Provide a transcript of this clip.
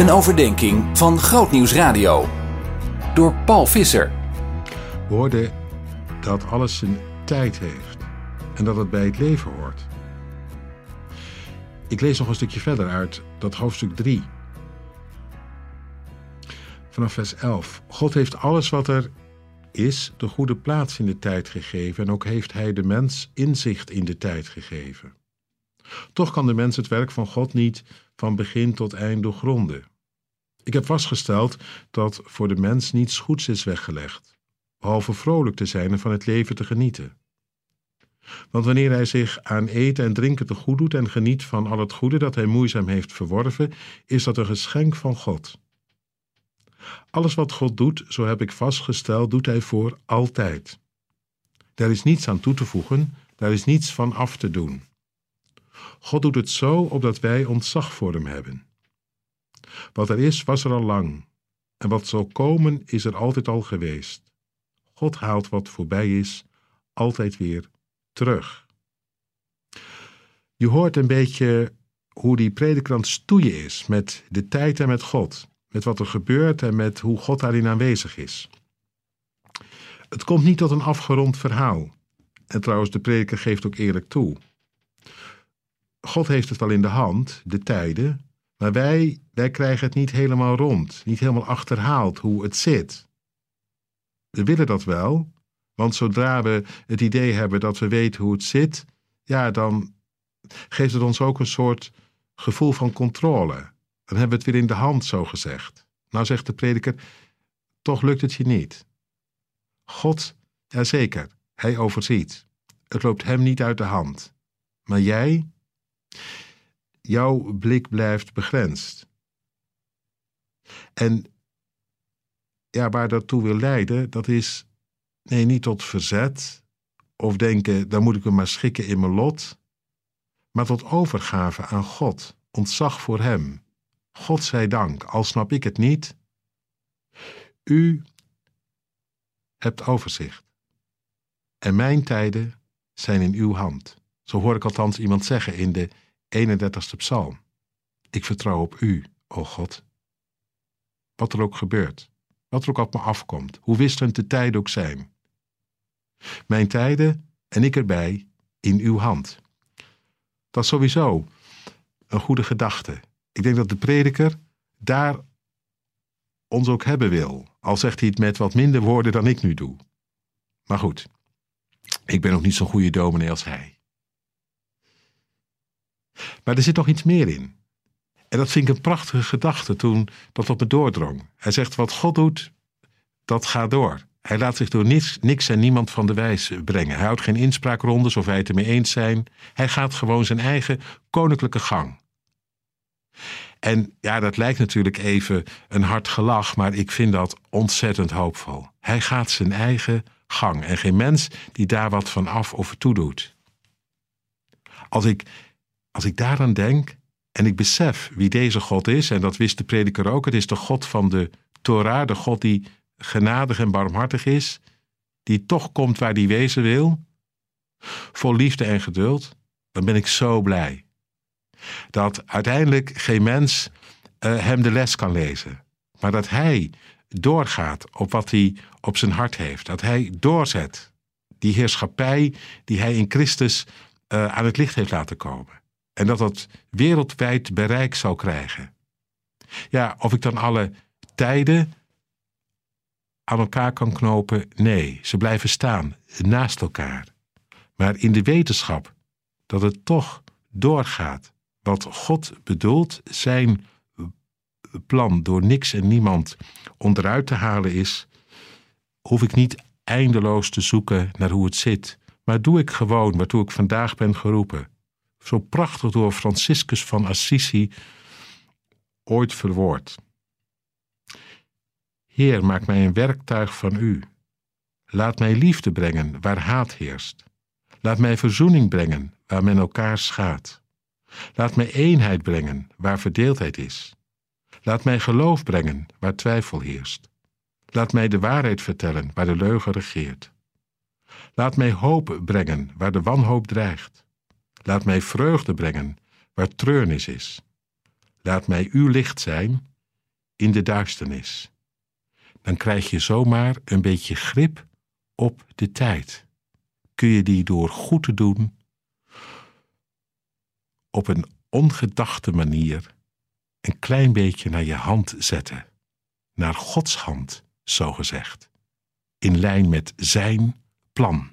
Een overdenking van Grootnieuws Radio. Door Paul Visser. We hoorden dat alles zijn tijd heeft en dat het bij het leven hoort. Ik lees nog een stukje verder uit dat hoofdstuk 3. Vanaf vers 11. God heeft alles wat er is de goede plaats in de tijd gegeven en ook heeft hij de mens inzicht in de tijd gegeven. Toch kan de mens het werk van God niet van begin tot eind doorgronden. Ik heb vastgesteld dat voor de mens niets goeds is weggelegd, behalve vrolijk te zijn en van het leven te genieten. Want wanneer hij zich aan eten en drinken te goed doet en geniet van al het goede dat hij moeizaam heeft verworven, is dat een geschenk van God. Alles wat God doet, zo heb ik vastgesteld, doet hij voor altijd. Daar is niets aan toe te voegen, daar is niets van af te doen. God doet het zo opdat wij ontzag voor hem hebben. Wat er is, was er al lang. En wat zal komen, is er altijd al geweest. God haalt wat voorbij is, altijd weer terug. Je hoort een beetje hoe die predikant stoeien is met de tijd en met God. Met wat er gebeurt en met hoe God daarin aanwezig is. Het komt niet tot een afgerond verhaal. En trouwens, de prediker geeft ook eerlijk toe. God heeft het wel in de hand, de tijden, maar wij, wij krijgen het niet helemaal rond, niet helemaal achterhaald hoe het zit. We willen dat wel, want zodra we het idee hebben dat we weten hoe het zit, ja, dan geeft het ons ook een soort gevoel van controle. Dan hebben we het weer in de hand, zo gezegd. Nou zegt de prediker, toch lukt het je niet. God, jazeker, hij overziet. Het loopt hem niet uit de hand. Maar jij, jouw blik blijft begrensd. En ja, waar dat toe wil leiden, dat is nee, niet tot verzet of denken, dan moet ik me maar schikken in mijn lot, maar tot overgave aan God, ontzag voor Hem. God zij dank, al snap ik het niet. U hebt overzicht. En mijn tijden zijn in uw hand. Zo hoor ik althans iemand zeggen in de 31ste psalm. Ik vertrouw op u, o God. Wat er ook gebeurt, wat er ook op me afkomt, hoe wisselend de tijden ook zijn. Mijn tijden en ik erbij in uw hand. Dat is sowieso een goede gedachte. Ik denk dat de prediker daar ons ook hebben wil, al zegt hij het met wat minder woorden dan ik nu doe. Maar goed, ik ben nog niet zo'n goede dominee als hij. Maar er zit nog iets meer in. En dat vind ik een prachtige gedachte toen dat op me doordrong. Hij zegt: Wat God doet, dat gaat door. Hij laat zich door niks, niks en niemand van de wijs brengen. Hij houdt geen inspraakrondes of wij het ermee eens zijn. Hij gaat gewoon zijn eigen koninklijke gang. En ja, dat lijkt natuurlijk even een hard gelach, maar ik vind dat ontzettend hoopvol. Hij gaat zijn eigen gang en geen mens die daar wat van af of toe doet. Als ik als ik daaraan denk en ik besef wie deze God is, en dat wist de prediker ook, het is de God van de Torah, de God die genadig en barmhartig is, die toch komt waar die wezen wil, vol liefde en geduld, dan ben ik zo blij. Dat uiteindelijk geen mens uh, hem de les kan lezen, maar dat hij doorgaat op wat hij op zijn hart heeft, dat hij doorzet die heerschappij die hij in Christus uh, aan het licht heeft laten komen. En dat dat wereldwijd bereik zou krijgen. Ja, of ik dan alle tijden aan elkaar kan knopen? Nee, ze blijven staan naast elkaar. Maar in de wetenschap dat het toch doorgaat wat God bedoelt, zijn plan door niks en niemand onderuit te halen is, hoef ik niet eindeloos te zoeken naar hoe het zit, maar doe ik gewoon waartoe ik vandaag ben geroepen zo prachtig door Franciscus van Assisi ooit verwoord. Heer, maak mij een werktuig van u. Laat mij liefde brengen waar haat heerst. Laat mij verzoening brengen waar men elkaar schaadt. Laat mij eenheid brengen waar verdeeldheid is. Laat mij geloof brengen waar twijfel heerst. Laat mij de waarheid vertellen waar de leugen regeert. Laat mij hoop brengen waar de wanhoop dreigt. Laat mij vreugde brengen waar treurnis is. Laat mij uw licht zijn in de duisternis. Dan krijg je zomaar een beetje grip op de tijd. Kun je die door goed te doen op een ongedachte manier een klein beetje naar je hand zetten. Naar Gods hand, zo gezegd. In lijn met Zijn plan.